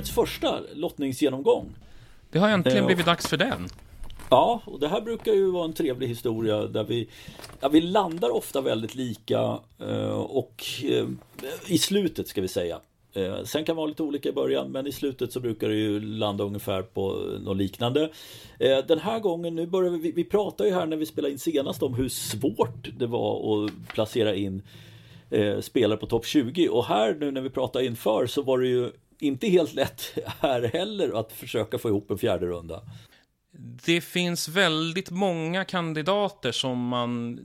årets första lottningsgenomgång. Det har äntligen blivit dags för den. Ja, och det här brukar ju vara en trevlig historia där vi, ja, vi landar ofta väldigt lika och i slutet ska vi säga. Sen kan det vara lite olika i början men i slutet så brukar det ju landa ungefär på något liknande. Den här gången, nu börjar vi, vi pratar ju här när vi spelade in senast om hur svårt det var att placera in eh, spelare på topp 20 och här nu när vi pratar inför så var det ju inte helt lätt här heller att försöka få ihop en fjärde runda. Det finns väldigt många kandidater som man,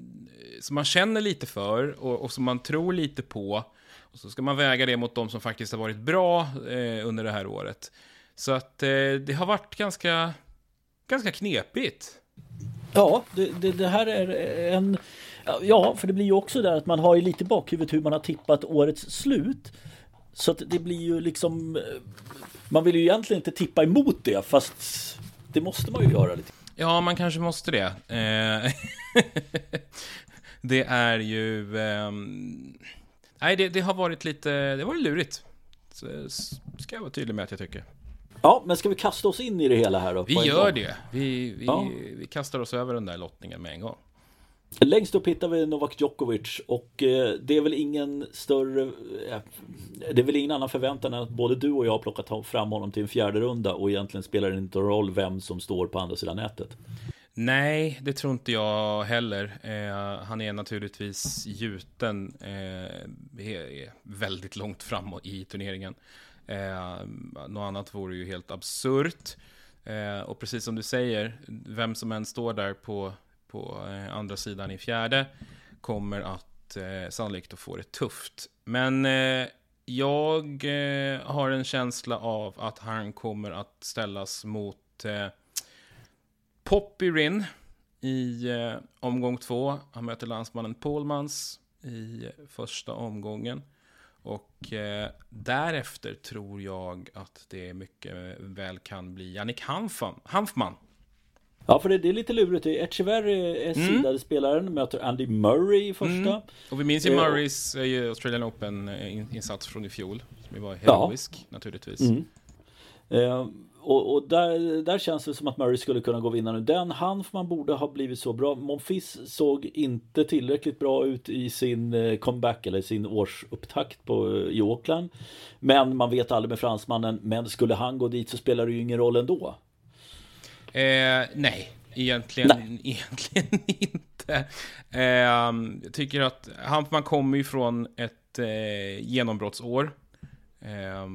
som man känner lite för och, och som man tror lite på. Och så ska man väga det mot de som faktiskt har varit bra eh, under det här året. Så att eh, det har varit ganska, ganska knepigt. Ja, det, det, det här är en Ja, för det blir ju också där att man har ju lite bakhuvudet hur man har tippat årets slut. Så att det blir ju liksom Man vill ju egentligen inte tippa emot det fast Det måste man ju göra lite. Ja, man kanske måste det. Eh, det är ju... Eh, nej, det, det, har varit lite... Det har varit lurigt. Så, ska jag vara tydlig med att jag tycker. Ja, men ska vi kasta oss in i det hela här då? Vi gör det. Vi, vi, ja. vi kastar oss över den där lottningen med en gång. Längst upp hittar vi Novak Djokovic och eh, det är väl ingen större eh, Det är väl ingen annan förväntan än att både du och jag har plockat fram honom till en fjärde runda och egentligen spelar det inte roll vem som står på andra sidan nätet. Nej, det tror inte jag heller. Eh, han är naturligtvis gjuten eh, väldigt långt fram i turneringen. Eh, något annat vore ju helt absurt. Eh, och precis som du säger, vem som än står där på på eh, andra sidan i fjärde kommer att eh, sannolikt att få det tufft. Men eh, jag eh, har en känsla av att han kommer att ställas mot eh, Poppy Rin i eh, omgång två. Han möter landsmannen Paulmans i eh, första omgången. Och eh, därefter tror jag att det mycket väl kan bli Jannik Hanfman, Hanfman Ja, för det, det är lite lurigt. Echeverry är mm. sidade spelaren, möter Andy Murray i första. Mm. Och vi minns ju eh, Murrays eh, Australian Open-insats från i fjol. Som var heroisk, ja. naturligtvis. Mm. Eh, och, och där, där känns det som att Murray skulle kunna gå och vinna nu. Den Hanfman borde ha blivit så bra. Monfils såg inte tillräckligt bra ut i sin eh, comeback eller sin årsupptakt på, i Auckland. Men man vet aldrig med fransmannen. Men skulle han gå dit så spelar det ju ingen roll ändå. Eh, nej, egentligen, nej. egentligen inte. Eh, jag tycker att Hampman kommer ju från ett eh, genombrottsår. Eh,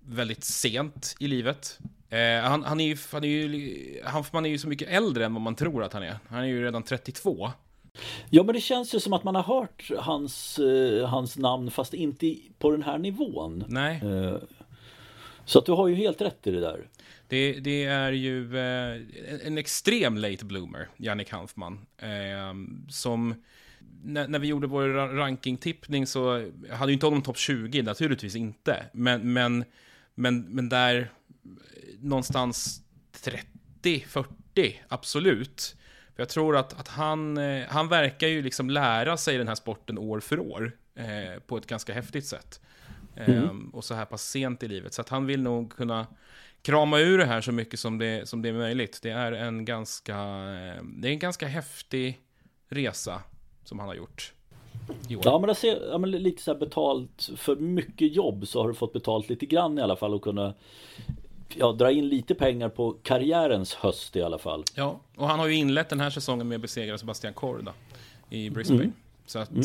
väldigt sent i livet. Eh, han, han, är ju, han är ju, Hanfman är ju så mycket äldre än vad man tror att han är. Han är ju redan 32. Ja men det känns ju som att man har hört hans, eh, hans namn fast inte på den här nivån. Nej. Eh, så att du har ju helt rätt i det där. Det, det är ju eh, en extrem late bloomer, Jannik Hanfman. Eh, som, när, när, vi gjorde vår rankingtippning så hade ju inte honom topp 20, naturligtvis inte. Men, men, men, men där eh, någonstans 30, 40, absolut. För jag tror att, att han, eh, han verkar ju liksom lära sig den här sporten år för år. Eh, på ett ganska häftigt sätt. Mm. Um, och så här pass sent i livet. Så att han vill nog kunna krama ur det här så mycket som det, som det är möjligt. Det är en ganska, eh, det är en ganska häftig resa som han har gjort. Ja men, ser, ja men lite så här betalt för mycket jobb så har du fått betalt lite grann i alla fall och kunna ja, dra in lite pengar på karriärens höst i alla fall. Ja, och han har ju inlett den här säsongen med att besegra Sebastian Korda i Brisbane. Mm. Så att mm.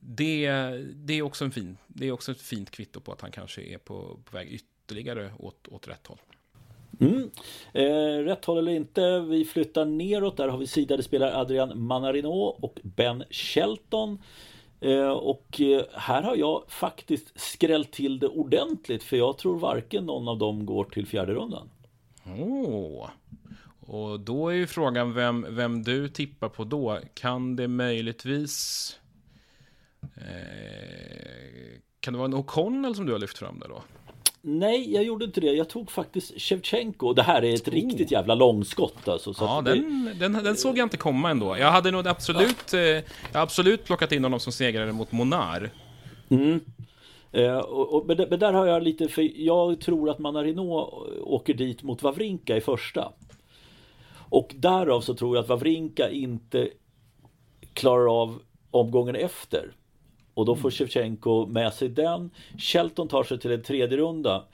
det, det, är också en fin, det är också ett fint kvitto på att han kanske är på, på väg ytterligare ytterligare åt, åt rätt håll. Mm. Eh, rätt håll eller inte, vi flyttar neråt. Där har vi sidade spelare Adrian Manarino och Ben Shelton. Eh, och eh, här har jag faktiskt skrällt till det ordentligt för jag tror varken någon av dem går till fjärde rundan. Oh. Och då är ju frågan vem, vem du tippar på då. Kan det möjligtvis... Eh, kan det vara en O'Connell som du har lyft fram där då? Nej, jag gjorde inte det. Jag tog faktiskt Shevchenko. Det här är ett oh. riktigt jävla långskott alltså. ja, den, det... den, den, såg jag inte komma ändå. Jag hade nog absolut, ja. eh, absolut plockat in honom som segrare mot Monar. Mm. Eh, och, och, men, men där har jag lite, för jag tror att Manarino åker dit mot Wawrinka i första. Och därav så tror jag att Wawrinka inte klarar av omgången efter. Och då får mm. Shevchenko med sig den. Shelton tar sig till en tredje runda.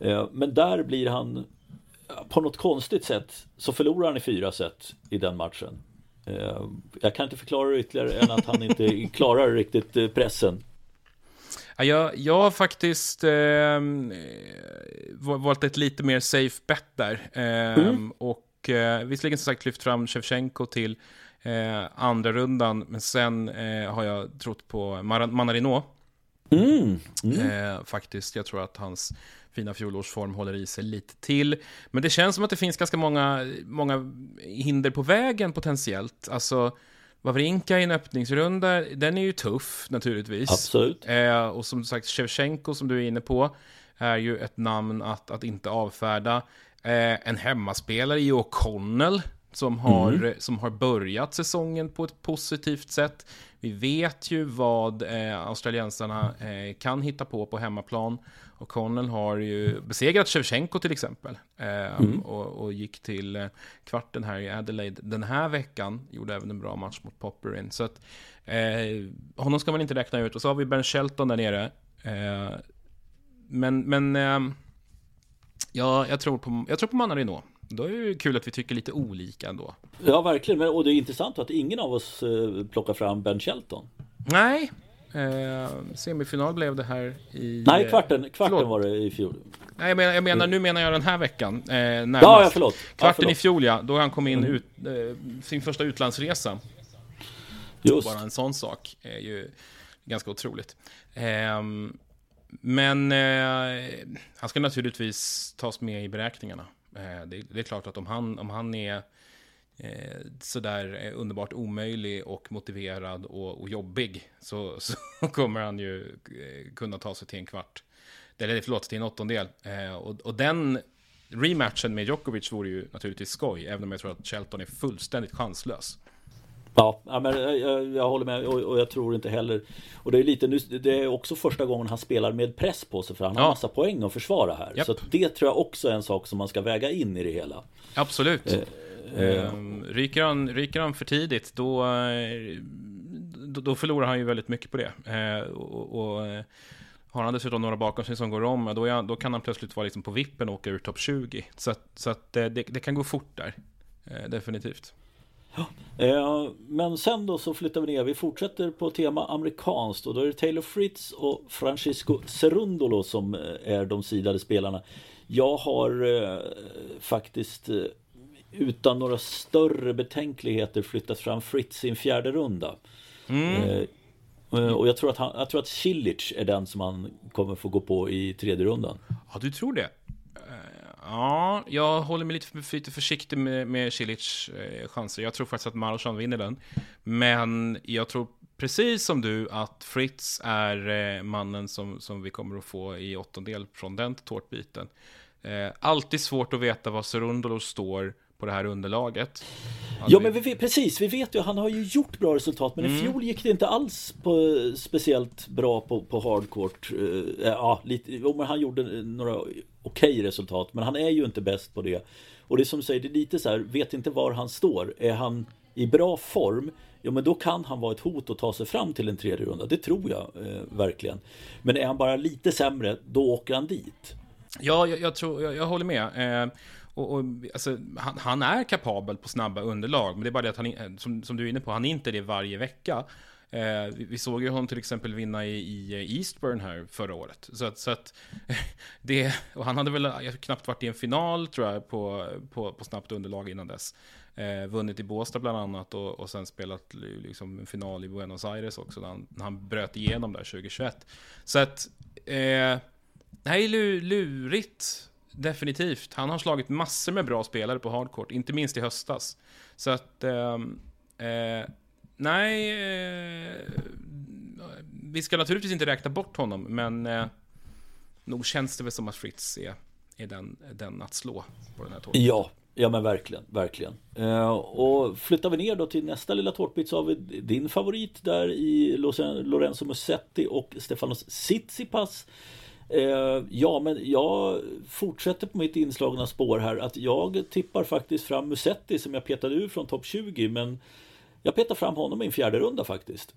Eh, men där blir han på något konstigt sätt så förlorar han i fyra set i den matchen. Eh, jag kan inte förklara det ytterligare än att han inte klarar riktigt eh, pressen. Jag, jag har faktiskt eh, valt ett lite mer safe bet där. Eh, mm. Och eh, visserligen som sagt lyft fram Shevchenko till eh, andra rundan, men sen eh, har jag trott på Mar Manarino. Mm. Mm. Eh, faktiskt, jag tror att hans fina fjolårsform håller i sig lite till. Men det känns som att det finns ganska många, många hinder på vägen potentiellt. Alltså, Wawrinka i en öppningsrunda, den är ju tuff naturligtvis. Absolut. Eh, och som sagt, Shevchenko som du är inne på, är ju ett namn att, att inte avfärda. Eh, en hemmaspelare i O'Connell, som har, mm. som har börjat säsongen på ett positivt sätt. Vi vet ju vad eh, australiensarna eh, kan hitta på på hemmaplan. Och Connell har ju besegrat Shevchenko till exempel. Eh, mm. och, och, gick till eh, kvarten här i Adelaide den här veckan. Gjorde även en bra match mot Popperin. Så att eh, honom ska man inte räkna ut. Och så har vi Ben Shelton där nere. Eh, men men eh, ja, jag tror på, jag tror på Manarino. Då är det kul att vi tycker lite olika ändå. Ja, verkligen. Och det är intressant att ingen av oss eh, plockar fram Ben Shelton. Nej, Eh, semifinal blev det här i... Nej, kvarten, kvarten var det i fjol. Nej, jag menar, jag menar, nu menar jag den här veckan. Eh, närmast. ja, ja, förlåt. Kvarten ja, förlåt. i fjol, ja. Då han kom in mm. ut, eh, sin första utlandsresa. Just. Bara en sån sak är ju ganska otroligt. Eh, men eh, han ska naturligtvis tas med i beräkningarna. Eh, det, det, är klart att om han, om han är eh, sådär eh, underbart omöjlig och motiverad och, och jobbig så, så kommer han ju eh, kunna ta sig till en kvart. Eller förlåt, till en åttondel. Eh, och, och den rematchen med Djokovic vore ju naturligtvis skoj, även om jag tror att Shelton är fullständigt chanslös. Ja, men jag, jag håller med och, och, jag tror inte heller Och det är lite nu, det är också första gången han spelar med press på sig för han har ja. massa poäng att försvara här. Yep. Så det tror jag också är en sak som man ska väga in i det hela. Absolut. Eh, Ehm, ryker, han, ryker han för tidigt då, då, då förlorar han ju väldigt mycket på det. Ehm, och, och eh, har han dessutom några bakom sig som går om, då, han, då kan han plötsligt vara liksom på vippen och åka ur topp 20. Så, så att eh, det, det, kan gå fort där, eh, definitivt. Ja, men sen då så flyttar vi ner. Vi fortsätter på tema amerikanskt och då är det Taylor Fritz och Francisco Cerundolo som är de sidade spelarna. Jag har eh, faktiskt utan några större betänkligheter flyttat fram Fritz i en fjärde runda. Mm. Eh, eh, och jag tror, att han, jag tror att Cilic är den som han kommer få gå på i tredje rundan. Ja, du tror det? Eh, ja, jag håller mig lite, lite försiktig med, med Cilic chanser. Jag tror faktiskt att Marochan vinner den. Men jag tror precis som du att Fritz är mannen som, som vi kommer att få i åttondel från den tårtbiten. alltid svårt att veta var Serundolo står på det här underlaget. Alltså, ja men vi, precis, vi vet ju han har ju gjort bra resultat men mm. i fjol gick det inte alls på, speciellt bra på, på hardcourt. Uh, ja, lite, jo, men han gjorde några okej okay resultat men han är ju inte bäst på det. Och det är som du säger, det är lite så här, vet inte var han står. Är han i bra form Ja men då kan han vara ett hot och ta sig fram till en tredje runda. Det tror jag eh, verkligen. Men är han bara lite sämre, då åker han dit. Ja, jag, jag tror, jag, jag håller med. Eh, och, och alltså, han, han, är kapabel på snabba underlag, men det är bara det att han, eh, som, som du är inne på, han är inte det varje vecka. Eh, vi, vi, såg ju honom till exempel vinna i, i Eastburn här förra året. Så att, så att det, och han hade väl knappt varit i en final tror jag på, på, på snabbt underlag innan dess. Eh, vunnit i Båstad bland annat och, och sen spelat liksom en final i Buenos Aires också när han, när han bröt igenom där 2021. Så att eh, det här är lurigt Definitivt. Han har slagit massor med bra spelare på hardcourt, inte minst i höstas. Så att, ehm, eh, nej, eh, vi ska naturligtvis inte räkna bort honom, men eh, nog känns det väl som att Fritz är, är den, den att slå på den här tårtan. Ja, Ja men verkligen, verkligen. Eh, och flyttar vi ner då till nästa lilla tårtbit så har vi din favorit där i Lorenzo Musetti och Stefanos Tsitsipas. Eh, ja men jag fortsätter på mitt inslagna spår här att jag tippar faktiskt fram Musetti som jag petade ur från topp 20 men jag petar fram honom i en fjärde runda faktiskt.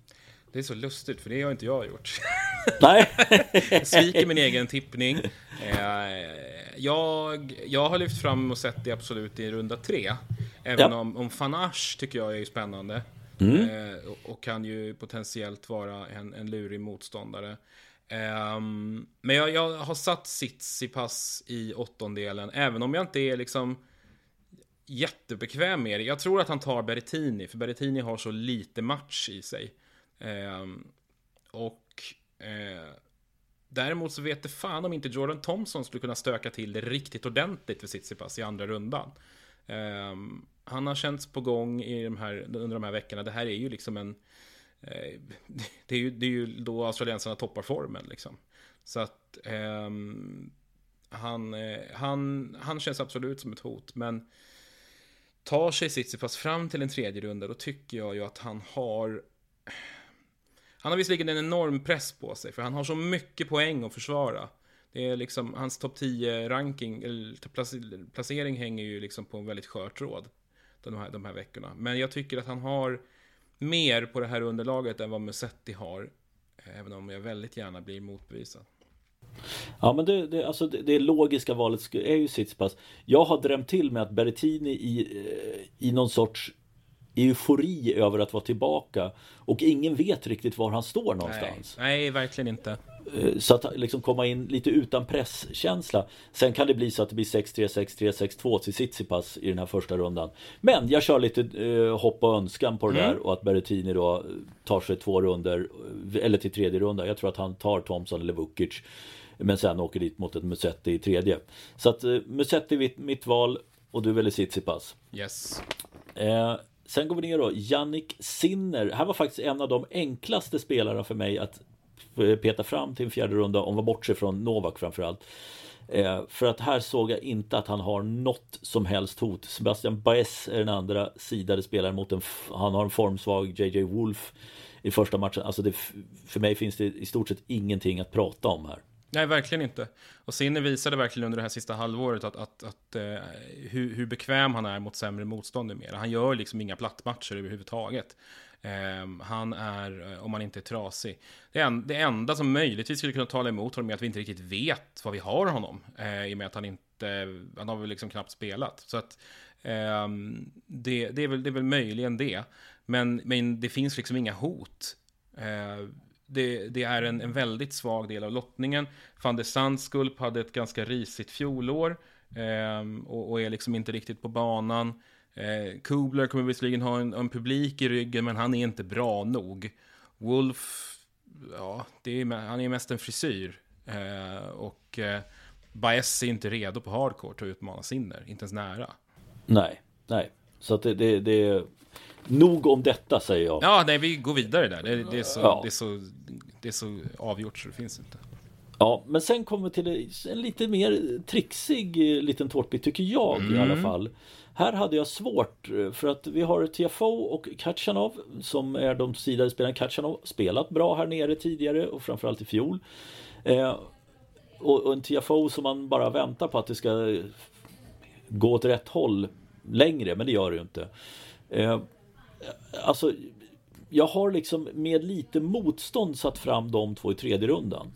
Det är så lustigt, för det har inte jag gjort. Nej. jag sviker min egen tippning. Eh, jag, jag har lyft fram och sett det absolut i runda tre. Även ja. om, om Fanache tycker jag är spännande. Mm. Eh, och kan ju potentiellt vara en, en lurig motståndare. Um, men jag, jag, har satt Tsitsipas i åttondelen, även om jag inte är liksom jättebekväm med det. Jag tror att han tar Berrettini, för Berrettini har så lite match i sig. Eh, och eh, däremot så vet det fan om inte Jordan Thompson skulle kunna stöka till det riktigt ordentligt för Tsitsipas i andra rundan. Eh, han har känts på gång i de här, under de här veckorna. Det här är ju liksom en Eh, det, är ju, det är ju då australiensarna toppar formen liksom. Så att eh, han, eh, han, han känns absolut som ett hot. Men tar sig Tsitsipas fram till en tredje runda, då tycker jag ju att han har... Han har visserligen en enorm press på sig, för han har så mycket poäng att försvara. Det är liksom, hans topp 10-ranking, eller placering hänger ju liksom på en väldigt skör tråd. De här, de här veckorna. Men jag tycker att han har mer på det här underlaget än vad Musetti har. Även om jag väldigt gärna blir motbevisad. Ja men det, det, alltså det, det logiska valet är ju Tsitsipas. Jag har drömt till med att Berrettini i, eh, i någon sorts eufori över att vara tillbaka och ingen vet riktigt var han står någonstans. Nej, nej verkligen inte. Eh, så att liksom komma in lite utan presskänsla. Sen kan det bli så att det blir 6-3, 6-3, 6-2 till Tsitsipas i den här första rundan. Men jag kör lite eh, hopp och önskan på det mm. där och att Berrettini då tar sig två runder eller till tredje runda. Jag tror att han tar Thompson eller Vukic. Men sen åker dit mot ett Musetti i tredje. Så att eh, Musetti mitt, mitt val och du väljer Tsitsipas. Yes. Eh, sen går vi ner då. Jannik Sinner. Här var faktiskt en av de enklaste spelarna för mig att peta fram till en fjärde runda om man bortser från Novak framförallt. Eh, för att här såg jag inte att han har något som helst hot. Sebastian Baez är den andra sidade spelaren mot en, han har en formsvag JJ Wolf i första matchen. Alltså det, för mig finns det i stort sett ingenting att prata om här. Nej, verkligen inte. Och Sinne visade verkligen under det här sista halvåret att, att, att uh, hur, hur, bekväm han är mot sämre motstånd mer. Han gör liksom inga plattmatcher överhuvudtaget. Um, han är, eh, om han inte är trasig. Det, en, det enda som möjligtvis skulle kunna tala emot honom är att vi inte riktigt vet vad vi har honom. Uh, I och med att han inte, han har väl liksom knappt spelat. Så att um, det, det, är väl, det är väl möjligen det. Men, men det finns liksom inga hot. Det, det, är en, en, väldigt svag del av lottningen. Van de Sandskulp hade ett ganska risigt fjolår. Um, och, och, är liksom inte riktigt på banan. Eh, Kubler kommer visserligen ha en, en, publik i ryggen, men han är inte bra nog. Wolf, ja, det är, han är mest en frisyr. Eh, och eh, Baez är inte redo på hardcore att utmana Sinner, inte ens nära. Nej, nej. Så att det, det, det är nog om detta säger jag. Ja, nej, vi går vidare där. Det, det är, så, ja. det, är så, det är så avgjort så det finns inte. Ja, men sen kommer vi till en lite mer trixig eh, liten tårtbit tycker jag mm. i alla mm. fall. Här hade jag svårt eh, för att vi har TFO och Kachanov som är de sidade spelarna. Kachanov spelat bra här nere tidigare och framförallt i fjol. Eh, och, och, en TFO som man bara väntar på att det ska gå åt rätt håll längre, men det gör det ju inte. Eh, alltså, jag har liksom med lite motstånd satt fram de två i tredje rundan.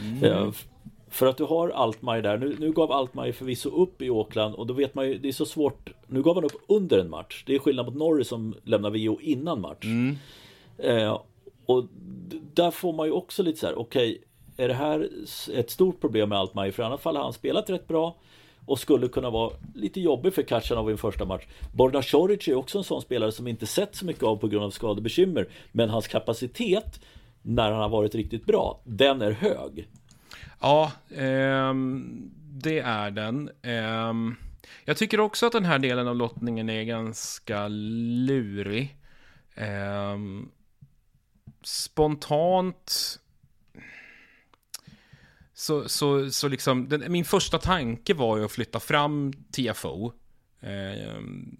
Mm. Eh, för att du har Altmaier där. Nu, nu gav Altmaier förvisso upp i Åkland och då vet man ju, det är så svårt. Nu gav han upp under en match. Det är skillnad mot Norris som lämnar VO innan match. Mm. Eh, och där får man ju också lite så här, okej, okay, är det här ett stort problem med Altmaier? För i annat fall har han spelat rätt bra och skulle kunna vara lite jobbig för Kachanov i en första match. Borda Soric är också en sån spelare som inte sett så mycket av på grund av skadebekymmer. Men hans kapacitet när han har varit riktigt bra, den är hög. Ja, eh, det är den. Eh, jag tycker också att den här delen av lottningen är ganska lurig. Eh, spontant så, så, så liksom, den, min första tanke var ju att flytta fram TFO eh,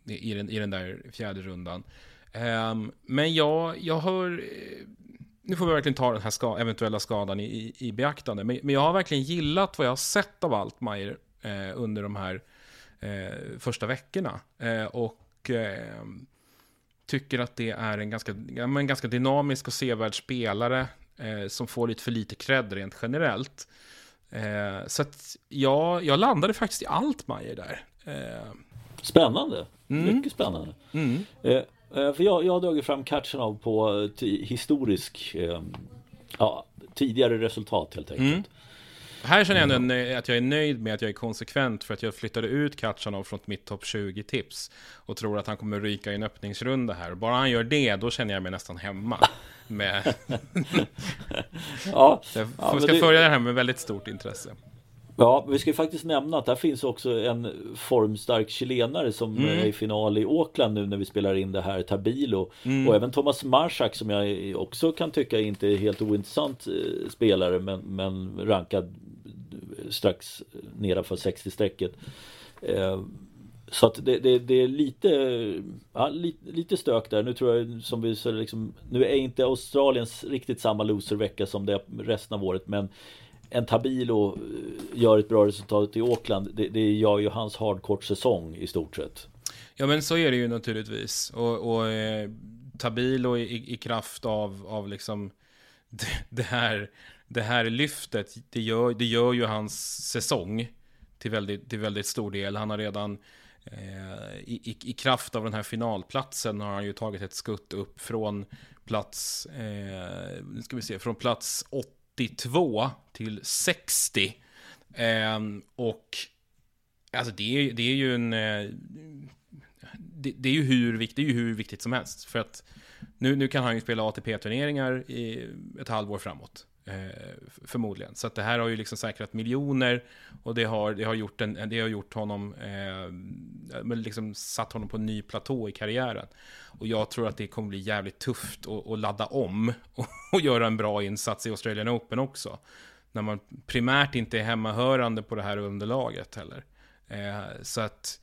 i, den, i den där fjärde rundan. Eh, men jag, jag har, eh, nu får vi verkligen ta den här ska, eventuella skadan i, i, i beaktande, men, men, jag har verkligen gillat vad jag har sett av Altmaier eh, under de här eh, första veckorna. Eh, och ehm, tycker att det är en ganska, en ganska dynamisk och sevärd spelare eh, som får lite för lite cred rent generellt. Eh, så att jag, jag landade faktiskt i Altmaier där. Eh. Spännande, mm. mycket spännande. Mm. Eh, eh, för jag, jag har dragit fram Katchanov på historisk, ja, tidigare resultat helt enkelt. Mm. Här känner jag ändå att jag är nöjd med att jag är konsekvent för att jag flyttade ut Katchanov från mitt topp 20-tips och tror att han kommer ryka i en öppningsrunda här. Bara han gör det, då känner jag mig nästan hemma. Med... ja, jag ja, ska det... följa det här med väldigt stort intresse. Ja, vi ska faktiskt nämna att där finns också en formstark chilenare som mm. är i final i Auckland nu när vi spelar in det här, Tabilo. Mm. Och även Thomas Marschak som jag också kan tycka inte är helt ointressant eh, spelare men, men rankad strax nedanför 60-strecket. Eh, så att det, det, det, är lite, ja, lite, lite stök där. Nu tror jag som vi så liksom, Nu är inte Australiens riktigt samma loservecka som det är resten av året men en Tabilo eh, gör ett bra resultat i Auckland. Det, det gör ju hans hardcourt-säsong i stort sett. Ja men så är det ju naturligtvis. Och, och eh, Tabilo i, i, kraft av, av liksom det, det här det här lyftet, det gör, det gör ju hans säsong till väldigt, till väldigt stor del. Han har redan eh, i, i, kraft av den här finalplatsen har han ju tagit ett skutt upp från plats, eh, nu ska vi se, från plats 82 till 60. Eh, och alltså det är, det är ju en... Eh, det, det, är ju hur viktigt, det är ju hur viktigt som helst. För att nu, nu kan han ju spela ATP-turneringar i ett halvår framåt. Eh, förmodligen. Så att det här har ju liksom säkrat miljoner och det har, det har, gjort, en, det har gjort honom, eh, liksom satt honom på en ny platå i karriären. Och jag tror att det kommer bli jävligt tufft att, att ladda om och, och göra en bra insats i Australian Open också. När man primärt inte är hemmahörande på det här underlaget heller. Eh, så att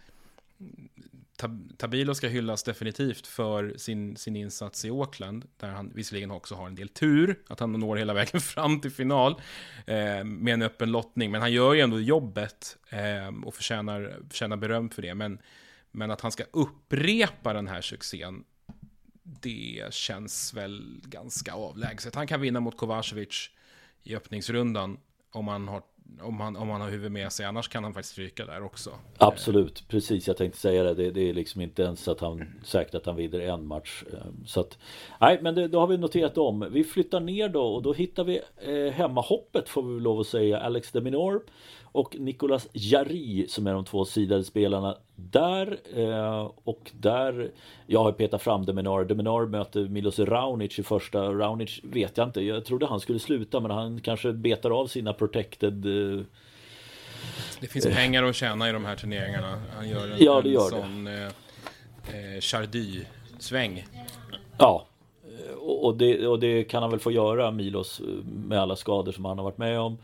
Tabilo ska hyllas definitivt för sin, sin insats i Auckland, där han visserligen också har en del tur, att han når hela vägen fram till final eh, med en öppen lottning, men han gör ju ändå jobbet eh, och förtjänar, förtjänar beröm för det. Men, men att han ska upprepa den här succén, det känns väl ganska avlägset. Han kan vinna mot Kovacevic i öppningsrundan om han har om han, om han har huvudet med sig. Annars kan han faktiskt ryka där också. Absolut, precis. Jag tänkte säga det. Det, det är liksom inte ens att han säkert att han vinner en match. Eh, så att, nej, men det, då har vi noterat om. Vi flyttar ner då och då hittar vi eh, hemmahoppet får vi lov att säga. Alex de Minor och Nicolas Jarry som är de två sidade spelarna där. Eh, och där, jag har petat fram Deminar. Deminar möter Milos Raonic i första. Raonic vet jag inte. Jag trodde han skulle sluta men han kanske betar av sina protected eh, det finns eh, pengar att tjäna i de här turneringarna. Han gör en, ja, det gör en sån eh, eh Chardy-sväng. Ja, och det, och det kan han väl få göra Milos med alla skador som han har varit med om.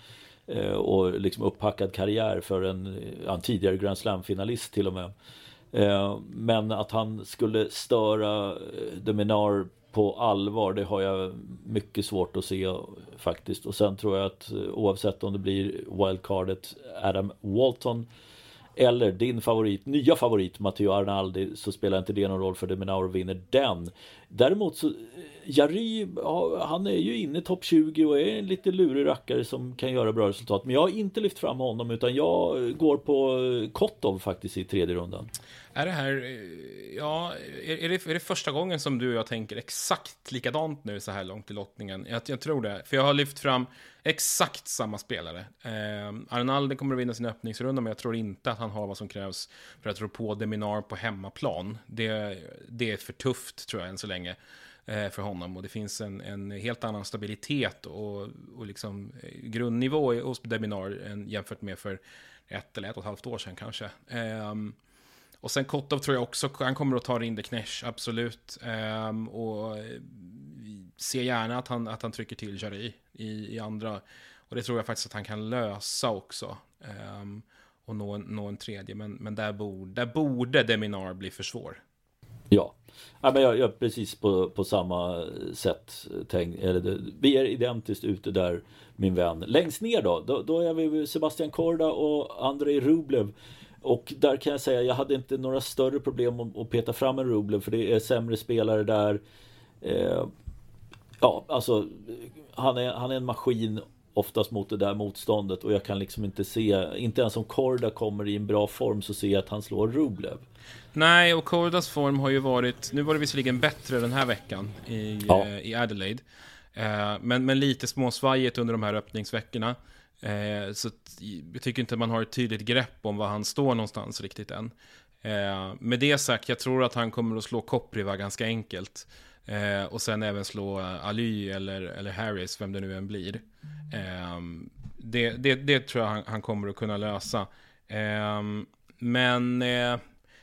Eh, och liksom upphackad karriär för en, en tidigare Grand Slam-finalist till och med. Eh, men att han skulle störa eh, Deminar på allvar, det har jag mycket svårt att se faktiskt. Och sen tror jag att eh, oavsett om det blir wildcardet Adam Walton eller din favorit, nya favorit Matteo Arnaldi så spelar inte det någon roll för Deminaur vinner den. Däremot så Jari, han är ju inne i topp 20 och är en lite lurig rackare som kan göra bra resultat. Men jag har inte lyft fram honom utan jag går på Kotov faktiskt i tredje rundan. Är det här, eh, ja, är det, är det första gången som du och jag tänker exakt likadant nu så här långt i lottningen? Jag, jag tror det, för jag har lyft fram exakt samma spelare. Eh, Arnaldi kommer att vinna sin öppningsrunda, men jag tror inte att han har vad som krävs för att rå på Deminar på hemmaplan. Det, det är för tufft, tror jag, än så länge eh, för honom. Och det finns en, en helt annan stabilitet och, och liksom eh, grundnivå hos Deminar jämfört med för ett eller ett och ett halvt år sedan kanske. Um, och sen Kotov tror jag också, han kommer att ta in Rinderknecht, absolut. Um, och eh, ser gärna att han, att han trycker till Jari i, i andra. Och och det tror jag faktiskt att han kan lösa också. Um, och nå en, nå en tredje, men, men där, borde, där borde Deminar bli för svår. Ja, ja men jag, jag precis på, på samma eh, sätt. Eh, Tänk, eller, vi är identiskt ute där min vän. Längst ner då, då, då är vi Sebastian Korda och Andrei Rublev. Och där kan jag säga, jag hade inte några större problem att peta fram en Rublev för det är sämre spelare där. Eh, ja, alltså han är, han är en maskin oftast mot det där motståndet och jag kan liksom inte se, inte ens om Korda kommer i en bra form så ser jag att han slår Rublev. Nej, och Kordas form har ju varit, nu var det visserligen bättre den här veckan i, ja. eh, i Adelaide. Eh, men, men lite småsvajigt under de här öppningsveckorna. Eh, så jag tycker inte man har ett tydligt grepp om var han står någonstans riktigt än. Med det sagt, jag tror att han kommer att slå Kopriva ganska enkelt. Eh, och sen även slå Ali eller, eller Harris, vem det nu än blir. Eh, det, det, det, tror jag han, han, kommer att kunna lösa. Eh, men eh,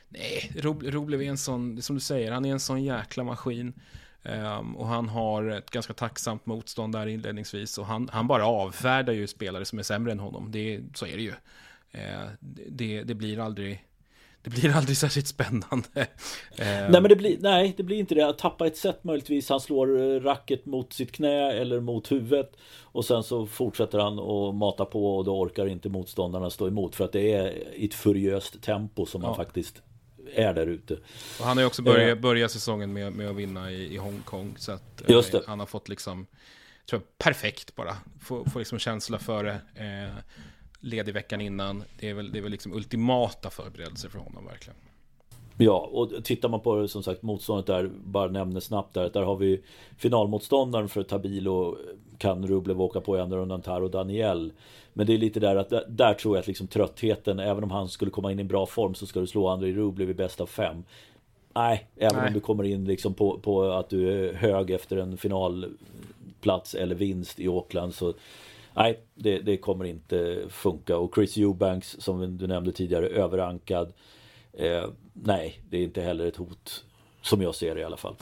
nej, Roblev är en sån, som du säger, han är en sån jäkla maskin. Um, och han har ett ganska tacksamt motstånd där inledningsvis. Och han, han bara avfärdar ju spelare som är sämre än honom. Det, så är det ju. Uh, det, det, blir aldrig det blir aldrig särskilt spännande. nej men det blir, nej, det blir inte det. Att tappa ett set möjligtvis. Han slår eh, racket mot sitt knä eller mot huvudet. Och sen så fortsätter han att mata på och då orkar inte motståndarna stå emot. För att det är i ett furiöst tempo som ja. han faktiskt är där ute. Och han har ju också börjat, börjat säsongen med, med att vinna i, i Hongkong. Så att eh, han har fått liksom, tror jag, perfekt bara. Få, få liksom känsla för det. Eh, ledig veckan innan. Det är väl, det är väl liksom ultimata förberedelser för honom verkligen. Ja, och tittar man på som sagt motståndet där, bara nämner snabbt där, där har vi finalmotståndaren för Tabilo kan Rublev åka på i andra rundan, Taro Daniel. Men det är lite där att där tror jag att liksom tröttheten, även om han skulle komma in i en bra form så ska du slå Andrei Rublev i bäst av fem. Nej, även Nej. om du kommer in liksom på, på att du är hög efter en finalplats eller vinst i Auckland så Nej, det, det, kommer inte funka. Och Chris Eubanks, som du nämnde tidigare, överankad. Eh, nej, det är inte heller ett hot. Som jag ser det i alla fall.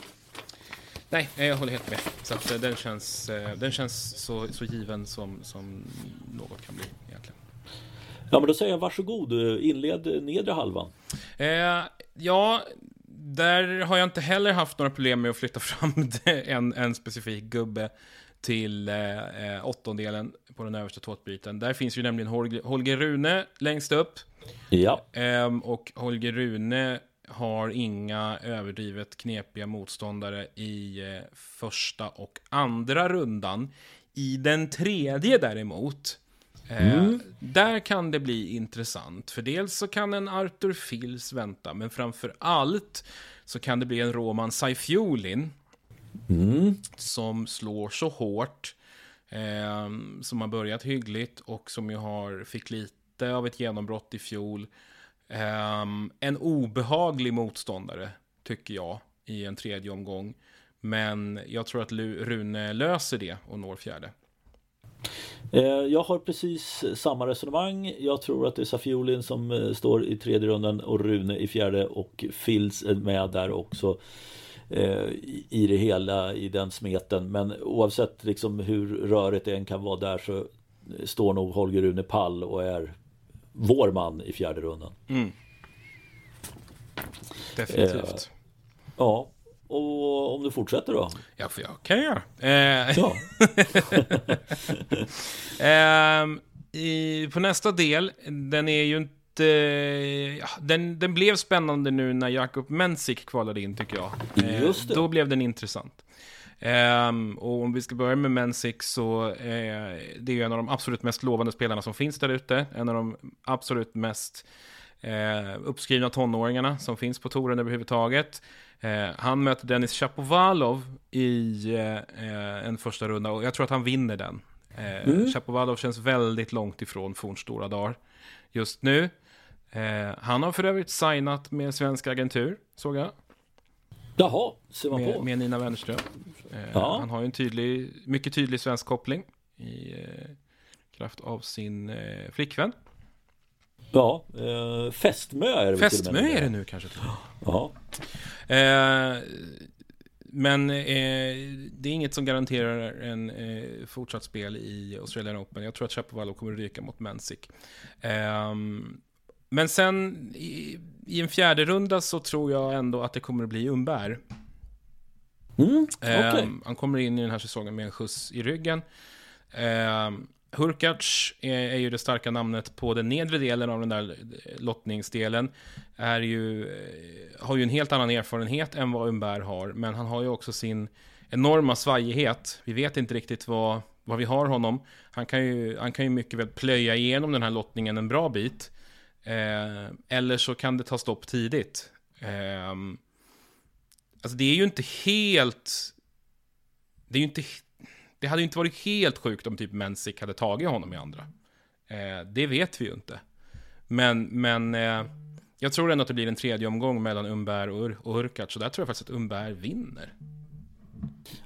Nej, jag håller helt med. Så att, eh, den känns, eh, den känns så, så given som, som något kan bli egentligen. Ja, men då säger jag varsågod. Inled nedre halvan. Eh, ja, där har jag inte heller haft några problem med att flytta fram en, en specifik gubbe till eh, åttondelen på den översta tåtbiten. Där finns ju nämligen Holger, Holger Rune längst upp. Ja. Eh, och Holger Rune har inga överdrivet knepiga motståndare i eh, första och andra rundan. I den tredje däremot, eh, mm. där kan det bli intressant. För dels så kan en Arthur Fils vänta, men framför allt så kan det bli en Roman Saifiolin Mm. Som slår så hårt. Eh, som har börjat hyggligt och som ju har, fick lite av ett genombrott i fjol. Eh, en obehaglig motståndare, tycker jag, i en tredje omgång. Men jag tror att Rune löser det och når fjärde. Eh, jag har precis samma resonemang. Jag tror att det är Safiolin som eh, står i tredje rundan och Rune i fjärde och Fils är med där också. Eh, i det hela i den smeten. Men oavsett liksom hur det än kan vara där så står nog Holger Rune pall och är vår man i fjärde rundan. Mm. Definitivt. Eh, ja, och om du fortsätter då? Ja, för jag kan göra. Eh, ja. eh, i, på nästa del, den är ju inte eh, ja, den, den blev spännande nu när Jakob Mensik kvalade in tycker jag. Eh, Just det. Då blev den intressant. Um, och om vi ska börja med Mensik så uh, det är ju en av de absolut mest lovande spelarna som finns där ute. En av de absolut mest uh, uppskrivna tonåringarna som finns på touren överhuvudtaget. Uh, han möter Dennis Chapovalov i en första runda och jag tror att han vinner den. Mm. Chapovalov känns väldigt långt ifrån fornstora dagar just nu. Eh, han har för övrigt signat med svensk agentur, såg jag. Jaha, ser man med, på. Med Nina Wennerström. Eh, ja. Han har ju en tydlig, mycket tydlig svensk koppling i eh, kraft av sin eh, flickvän. Ja, eh, Fästmö är det Fästmö är det nu kanske. Ja. Eh, men det är inget som garanterar en fortsatt spel i Australian Open. Jag tror att Chapovalov kommer att ryka mot Mensik. Ehm, men sen i, i, en fjärde runda så tror jag ändå att det kommer att bli Umberg. Mm, okay. um, han kommer in i den här säsongen med en skjuts i ryggen. Um, Hurkacz är, är, ju det starka namnet på den nedre delen av den där lottningsdelen. Är ju, eh, har ju en helt annan erfarenhet än vad Umberg har, men han har ju också sin enorma svajighet. Vi vet inte riktigt vad, vad vi har honom. Han kan, ju, han kan ju mycket väl plöja igenom den här lottningen en bra bit. Eh, eller så kan det ta stopp tidigt. Eh, alltså det är ju inte helt... Det är ju inte det hade inte varit helt sjukt om typ Mensik hade tagit honom i andra. Eh, det vet vi ju inte. Men, men eh, jag tror ändå att det blir en tredje omgång mellan Umberg och, Ur och Urkac. Så där tror jag faktiskt att Umberg vinner.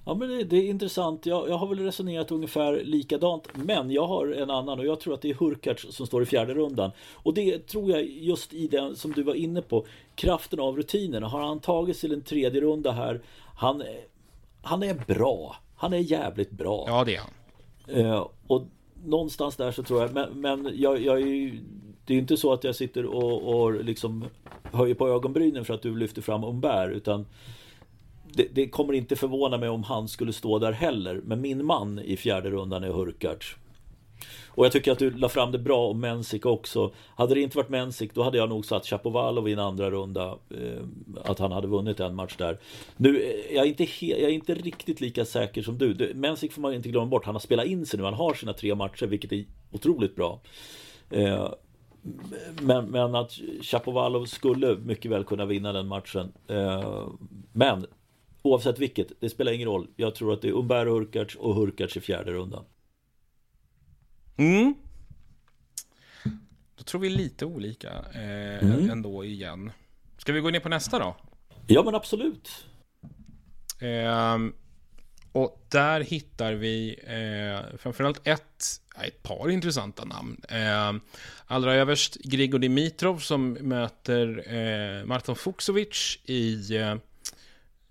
Ja men det, det är intressant. Jag, jag, har väl resonerat ungefär likadant. Men jag har en annan och jag tror att det är Hurkacz som står i fjärde rundan. Och det tror jag just i den som du var inne på. Kraften av rutinerna. Har han tagit till en tredje runda här. Han, han är bra. Han är jävligt bra. Ja, det är han. Eh, och någonstans där så tror jag, men, men jag, jag är ju, det är inte så att jag sitter och, och liksom höjer på ögonbrynen för att du lyfter fram Umberg utan det, det, kommer inte förvåna mig om han skulle stå där heller. Men min man i fjärde rundan är Hurkacz. Och jag tycker att du la fram det bra om Mensik också. Hade det inte varit Mensik då hade jag nog satt Chapovalov i en andra runda. Eh, att han hade vunnit en match där. Nu eh, jag är inte jag är inte riktigt lika säker som du. Mensik får man inte glömma bort. Han har spelat in sig nu. Han har sina tre matcher vilket är otroligt bra. Eh, men, men att Chapovalov skulle mycket väl kunna vinna den matchen. Eh, men oavsett vilket, det spelar ingen roll. Jag tror att det är Umberto Hurkacz och Hurkacz i fjärde rundan. Mm. Då tror vi lite olika eh, mm. ändå igen. Ska vi gå ner på nästa då? Ja men absolut. Eh, och där hittar vi eh, framförallt ett, ett par intressanta namn. Eh, allra överst Grigor Dimitrov som möter eh, Marton Fuksovic i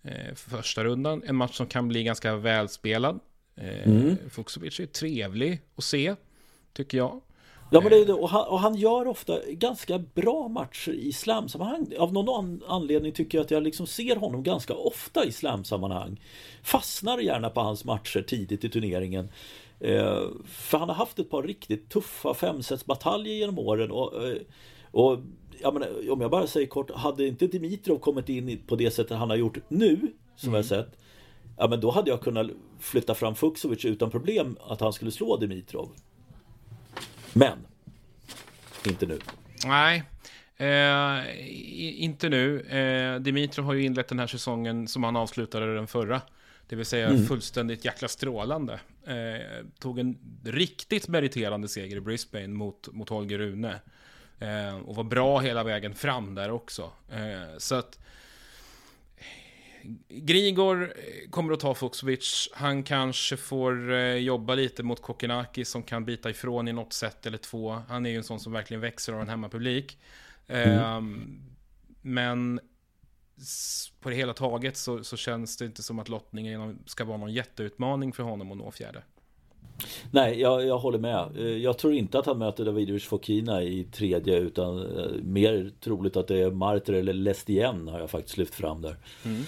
eh, eh, första rundan. En match som kan bli ganska välspelad. Eh, mm. Fuksovic är trevlig att se tycker jag. Ja, men det är det. Och, han, och han gör ofta ganska bra matcher i slamsammanhang. Av någon anledning tycker jag att jag liksom ser honom ganska ofta i slamsammanhang. Fastnar gärna på hans matcher tidigt i turneringen. Eh, för han har haft ett par riktigt tuffa femsetsbataljer genom åren. Och, eh, och jag menar, om jag bara säger kort, hade inte Dimitrov kommit in på det sättet han har gjort nu, som mm. jag sett. Ja men då hade jag kunnat flytta fram Fuksovic utan problem att han skulle slå Dimitrov. Men inte nu. Nej, eh, inte nu. Eh, Dimitrov har ju inlett den här säsongen som han avslutade den förra. Det vill säga mm. fullständigt jäkla strålande. Eh, tog en riktigt meriterande seger i Brisbane mot, mot Holger Rune. Eh, och var bra hela vägen fram där också. Eh, så att Grigor eh, kommer att ta Fuxovic. Han kanske får eh, jobba lite mot Kokenaki som kan bita ifrån i något sätt eller två. Han är ju en sån som verkligen växer av en hemmapublik. Mm. Um, men på det hela taget så, så, känns det inte som att lottningen ska vara någon jätteutmaning för honom att nå fjärde. Nej, jag, jag håller med. Eh, jag tror inte att han möter Davidovic Fokina i tredje utan eh, mer troligt att det är Marter eller Lestien har jag faktiskt lyft fram där. Mm.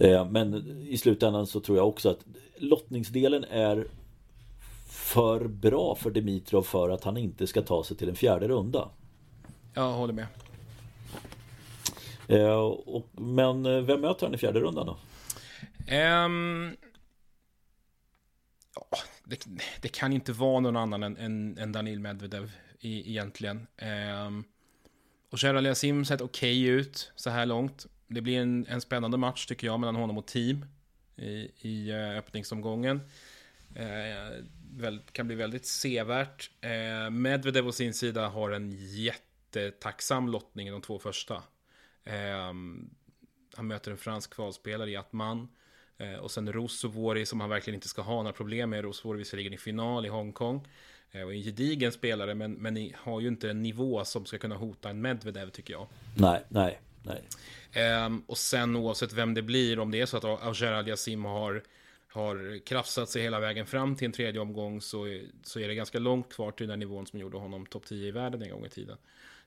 Eh, men i slutändan så tror jag också att lottningsdelen är för bra för Dimitrov för att han inte ska ta sig till en fjärde runda. Jag håller med. Men vem möter han i fjärde rundan då? Um, ja, det, det, kan inte vara någon annan än, än, än Danil Medvedev i, egentligen. Um, och Gerald Sim sett okej okay ut så här långt. Det blir en, en spännande match tycker jag mellan honom och team i, i eh, öppningsomgången. Uh, väl, kan bli väldigt sevärt. Uh, Medvedev å sin sida har en jättetacksam lottning i de två första. Um, han möter en fransk kvalspelare i Atman. Eh, och sen Rosovori som han verkligen inte ska ha några problem med. Rosovori visserligen i final i Hongkong. Eh, och en gedigen spelare men, men har ju inte en nivå som ska kunna hota en Medvedev tycker jag. Nej, nej. nej. Ehm, och sen oavsett vem det blir, om det är så att Auger Aliasim har, har krafsat sig hela vägen fram till en tredje omgång så, är- så är det ganska långt kvar till den nivån som gjorde honom topp 10 i världen en gång i tiden.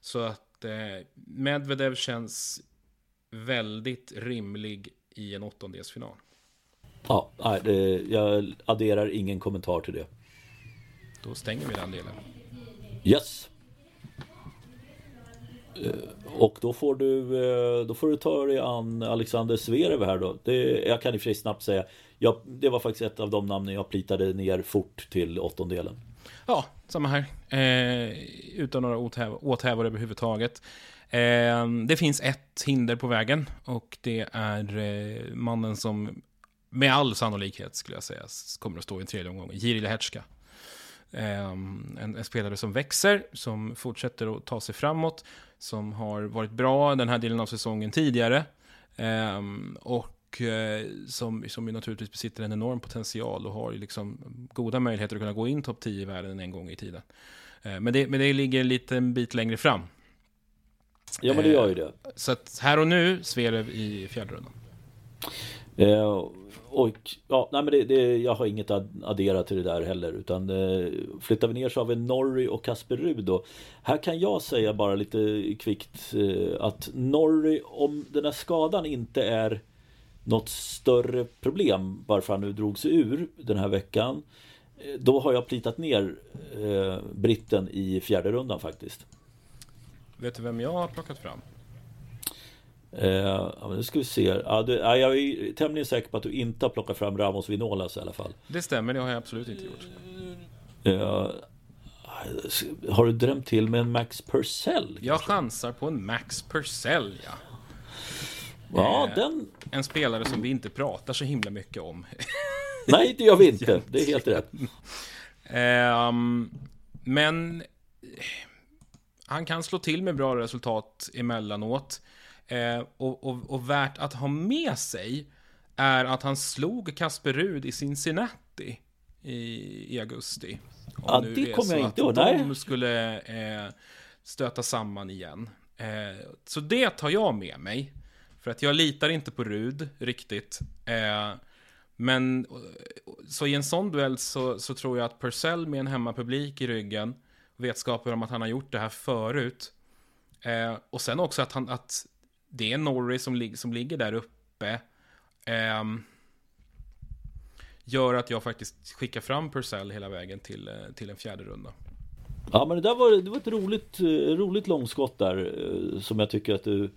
Så att eh, Medvedev känns väldigt rimlig i en åttondelsfinal. Ja, nej, det, jag adderar ingen kommentar till det. Då stänger vi den delen. Yes. Eh, Och då får du, eh, då får du ta dig an Alexander Zverev här då. Det, jag kan i och för sig snabbt säga, jag, det var faktiskt ett av de namnen jag plitade ner fort till åttondelen. Ja, samma här. Eh, utan några åthäv- åthävor överhuvudtaget. Eh, det finns ett hinder på vägen och det är eh, mannen som med all sannolikhet skulle jag säga kommer att stå i en tredje omgång. Jiri Lehecka. Eh, en, en spelare som växer, som fortsätter att ta sig framåt, som har varit bra den här delen av säsongen tidigare. Eh, och eh, som, som ju naturligtvis besitter en enorm potential och har ju liksom goda möjligheter att kunna gå in topp 10 i världen en gång i tiden. Eh, men, det, men det ligger en liten bit längre fram. Ja men det gör ju det. Så att här och nu, Zverev i fjärde rundan. Och ja, nej men det, det, jag har inget att addera till det där heller utan eh, flyttar vi ner så har vi Norrie och Kasper Ruud då. Här kan jag säga bara lite kvickt eh, att Norrie, om den här skadan inte är något större problem varför han nu drog sig ur den här veckan. Eh, då har jag plitat ner eh, britten i fjärde rundan faktiskt. Vet du vem jag har plockat fram? Eh, ja, nu ska vi se. Ja, det, ja, jag är tämligen säker på att du inte har plockat fram Ramos Vinolas i alla fall. Det stämmer, det har jag absolut inte gjort. Eh, har du drömt till med en Max Purcell? Jag chansar på en Max Purcell, ja. Ja, Eh. den... En spelare som vi inte pratar så himla mycket om. Nej, det gör vi inte. Det är helt rätt. Ehm, men eh, han kan slå till med bra resultat emellanåt. Eh, och, och, och värt att ha med sig är att han slog Kasper Rud i Cincinnati i, i augusti. Om Ja, det kommer jag inte ihåg, De skulle eh, stöta samman igen. Eh, så det tar jag med mig. För att jag litar inte på Rud riktigt. Eh, men så i en sån duell så, så tror jag att Purcell med en hemmapublik i ryggen, vetskapen om att han har gjort det här förut, eh, och sen också att, han, att det är Norrie som, lig, som ligger där uppe, ehm, gör att jag faktiskt skickar fram Purcell hela vägen till, eh, till en fjärde runda. Ja, men det där var, det var ett roligt, eh, roligt långskott där eh, som jag tycker att du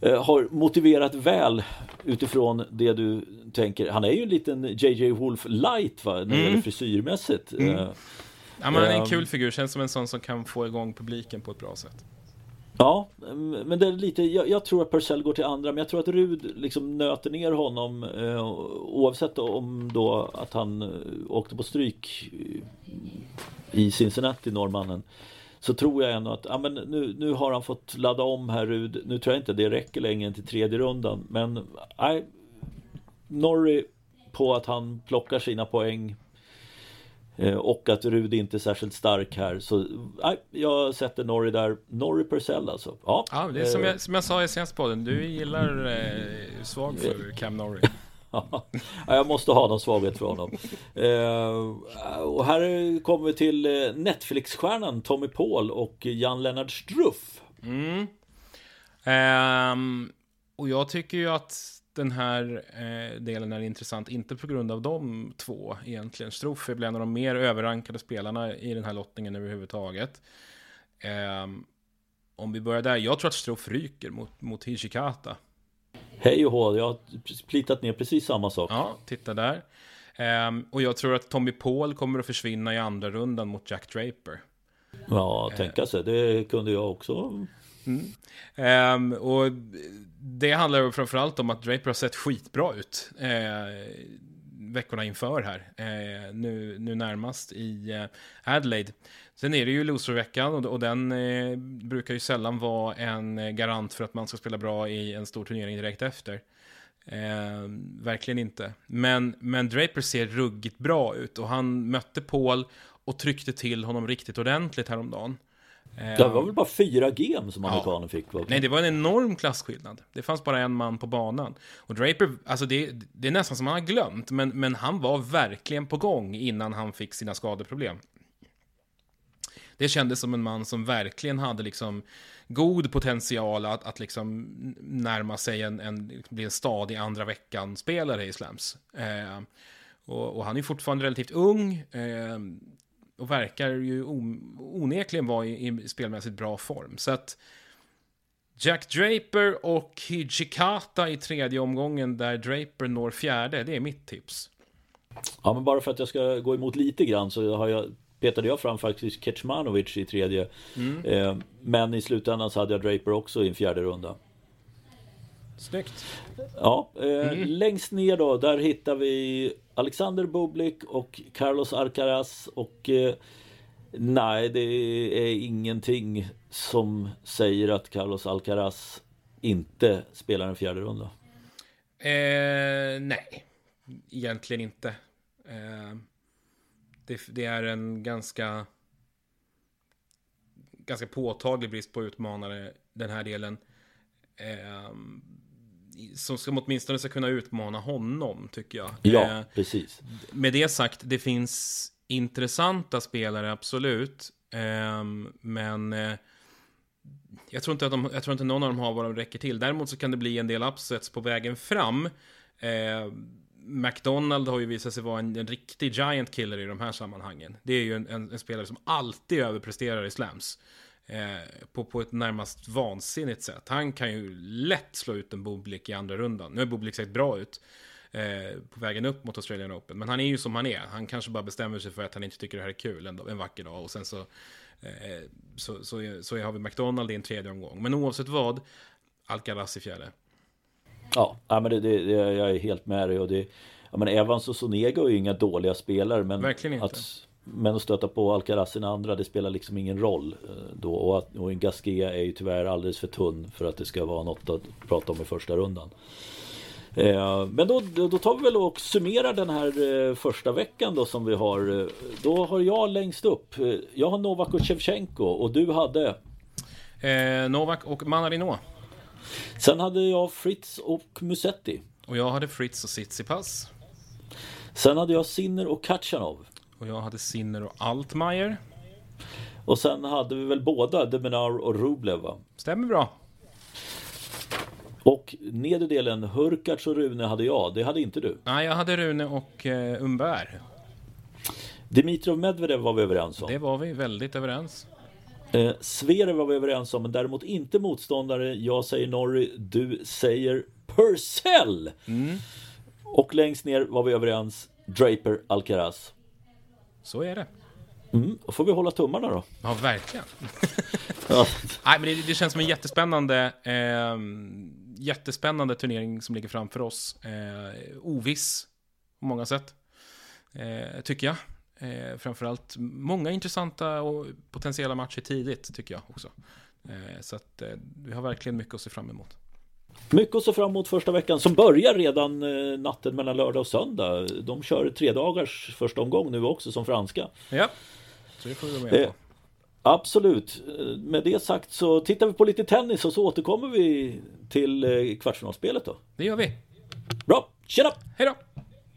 eh, har motiverat väl utifrån det du tänker. Han är ju en liten JJ Wolf light va, när det Mm. gäller frisyrmässigt. Eh, Ja, men han är en Ehm. kul figur, känns som en sån som kan få igång publiken på ett bra sätt. Ja, men det är lite, jag, jag tror att Purcell går till andra, men jag tror att Rud liksom nöter ner honom eh, oavsett om då att han eh, åkte på stryk eh, i Cincinnati, norrmannen. Så tror jag ändå att ja, men nu, nu har han fått ladda om här Rud. Nu tror jag inte det räcker längre till tredje rundan. Men nej, Norrie på att han plockar sina poäng och att Rud inte är särskilt stark här. Så nej, jag sätter Norrie där. Norrie Purcell alltså. Ja, Ja, det är som eh, jag, som jag sa i senaste podden, du gillar eh, svag för Cam Norrie. ja, jag måste ha någon svaghet för honom. Eh, Och här kommer vi till eh, Netflix-stjärnan Tommy Paul och Jan Lennart Struff. Mm. Ehm, och jag tycker ju att den här eh, delen är intressant, inte på grund av de två egentligen. Struff är bland av de mer överrankade spelarna i den här lottningen överhuvudtaget. Ehm, om vi börjar där, jag tror att Struff ryker mot, mot Hishikata. Hej och hå, jag har plitat ner precis samma sak Ja, titta där. Ehm, och jag tror att Tommy Paul kommer att försvinna i andra rundan mot Jack Draper. Ja, tänka sig, det kunde jag också Mm. Ehm, och det handlar ju framförallt om att Draper har sett skitbra ut eh, veckorna inför här. Eh, nu, nu närmast i eh, Adelaide. Sen är det ju loserveckan och, och den eh, brukar ju sällan vara en garant för att man ska spela bra i en stor turnering direkt efter. Ehm, verkligen inte. Men, men Draper ser ruggigt bra ut och han mötte Paul och tryckte till honom riktigt ordentligt häromdagen. Det var väl bara fyra game som amerikanen ja. fick? Va? Nej, det var en enorm klasskillnad. Det fanns bara en man på banan. Och Draper, alltså det, det är nästan som man har glömt, men, men han var verkligen på gång innan han fick sina skadeproblem. Det kändes som en man som verkligen hade liksom god potential att, att liksom närma sig en, en, bli en stadig andra veckan-spelare i Slams. Eh, och, och, han är fortfarande relativt ung. Eh, och verkar ju onekligen vara i, i spelmässigt bra form. Så att Jack Draper och Hijikata i tredje omgången där Draper når fjärde, det är mitt tips. Ja, men bara för att jag ska gå emot lite grann så har jag petade jag fram faktiskt Kecmanovic i tredje. Mm. Eh, men i slutändan så hade jag Draper också i en fjärde runda. Snyggt. Ja, eh, mm. längst ner då, där hittar vi Alexander Bublik och Carlos Alcaraz och eh, nej, det är ingenting som säger att Carlos Alcaraz inte spelar en fjärde runda. Eh, nej, egentligen inte. Eh, det, det, är en ganska ganska påtaglig brist på utmanare den här delen. Eh, som ska åtminstone ska kunna utmana honom, tycker jag. Ja, eh, precis. Med det sagt, det finns intressanta spelare, absolut. Eh, men eh, jag, tror inte att de, jag tror inte någon av dem har vad de räcker till. Däremot så kan det bli en del upsets på vägen fram. Eh, McDonald har ju visat sig vara en, en, riktig giant killer i de här sammanhangen. Det är ju en, en, en spelare som alltid överpresterar i slams. Eh, på, på ett närmast vansinnigt sätt. Han kan ju lätt slå ut en Bublik i andra rundan. Nu har Bublik sett bra ut eh, på vägen upp mot Australian Open. Men han är ju som han är. Han kanske bara bestämmer sig för att han inte tycker det här är kul en, en vacker dag. Och sen så, eh, så, så, så, har vi McDonald i en tredje omgång. Men oavsett vad, Alcaraz i fjärde. Ja, men det, det, jag är helt med dig. Och det, jag menar, Evans och Sonego är ju inga dåliga spelare. Men Verkligen inte. Att, men att stöta på Alcaraz i andra, det spelar liksom ingen roll eh, då. Och, att, och en Gasquet är ju tyvärr alldeles för tunn för att det ska vara något att prata om i första rundan. Eh, men då, då tar vi väl och summerar den här eh, första veckan då som vi har. Då har jag längst upp. Jag har Novak och Shevchenko och du hade? Eh, Novak och Manarino. Sen hade jag Fritz och Musetti. Och jag hade Fritz och Tsitsipas. Sen hade jag Sinner och Kachanov. Och jag hade Sinner och Altmaier. Och sen hade vi väl båda Deminar och Rublev va? Stämmer bra. Och nedre delen, Hurkacz och Rune hade jag. Det hade inte du. Nej, jag hade Rune och eh, Umbär. Dimitrov Medvedev var vi överens om. Det var vi väldigt överens. Eh, Sverre var vi överens om, men däremot inte motståndare. Jag säger Norrie, du säger Purcell. Mm. Och längst ner var vi överens, Draper Alcaraz. Så är det. Mm, då får vi hålla tummarna då. Ja, verkligen. ja. Nej, men det, det, känns som en jättespännande, eh, jättespännande turnering som ligger framför oss. Eh, oviss på många sätt, eh, tycker jag. Eh, framförallt många intressanta och potentiella matcher tidigt, tycker jag också. Eh, så att eh, vi har verkligen mycket att se fram emot. Mycket att se fram emot första veckan som börjar redan eh, natten mellan lördag och söndag. De kör tre dagars första omgång nu också som franska. Ja, så det får vi med på. Eh, absolut. Med det sagt så tittar vi på lite tennis och så återkommer vi till eh, kvartsfinalspelet då. Det gör vi. Bra, tjena! Hej då!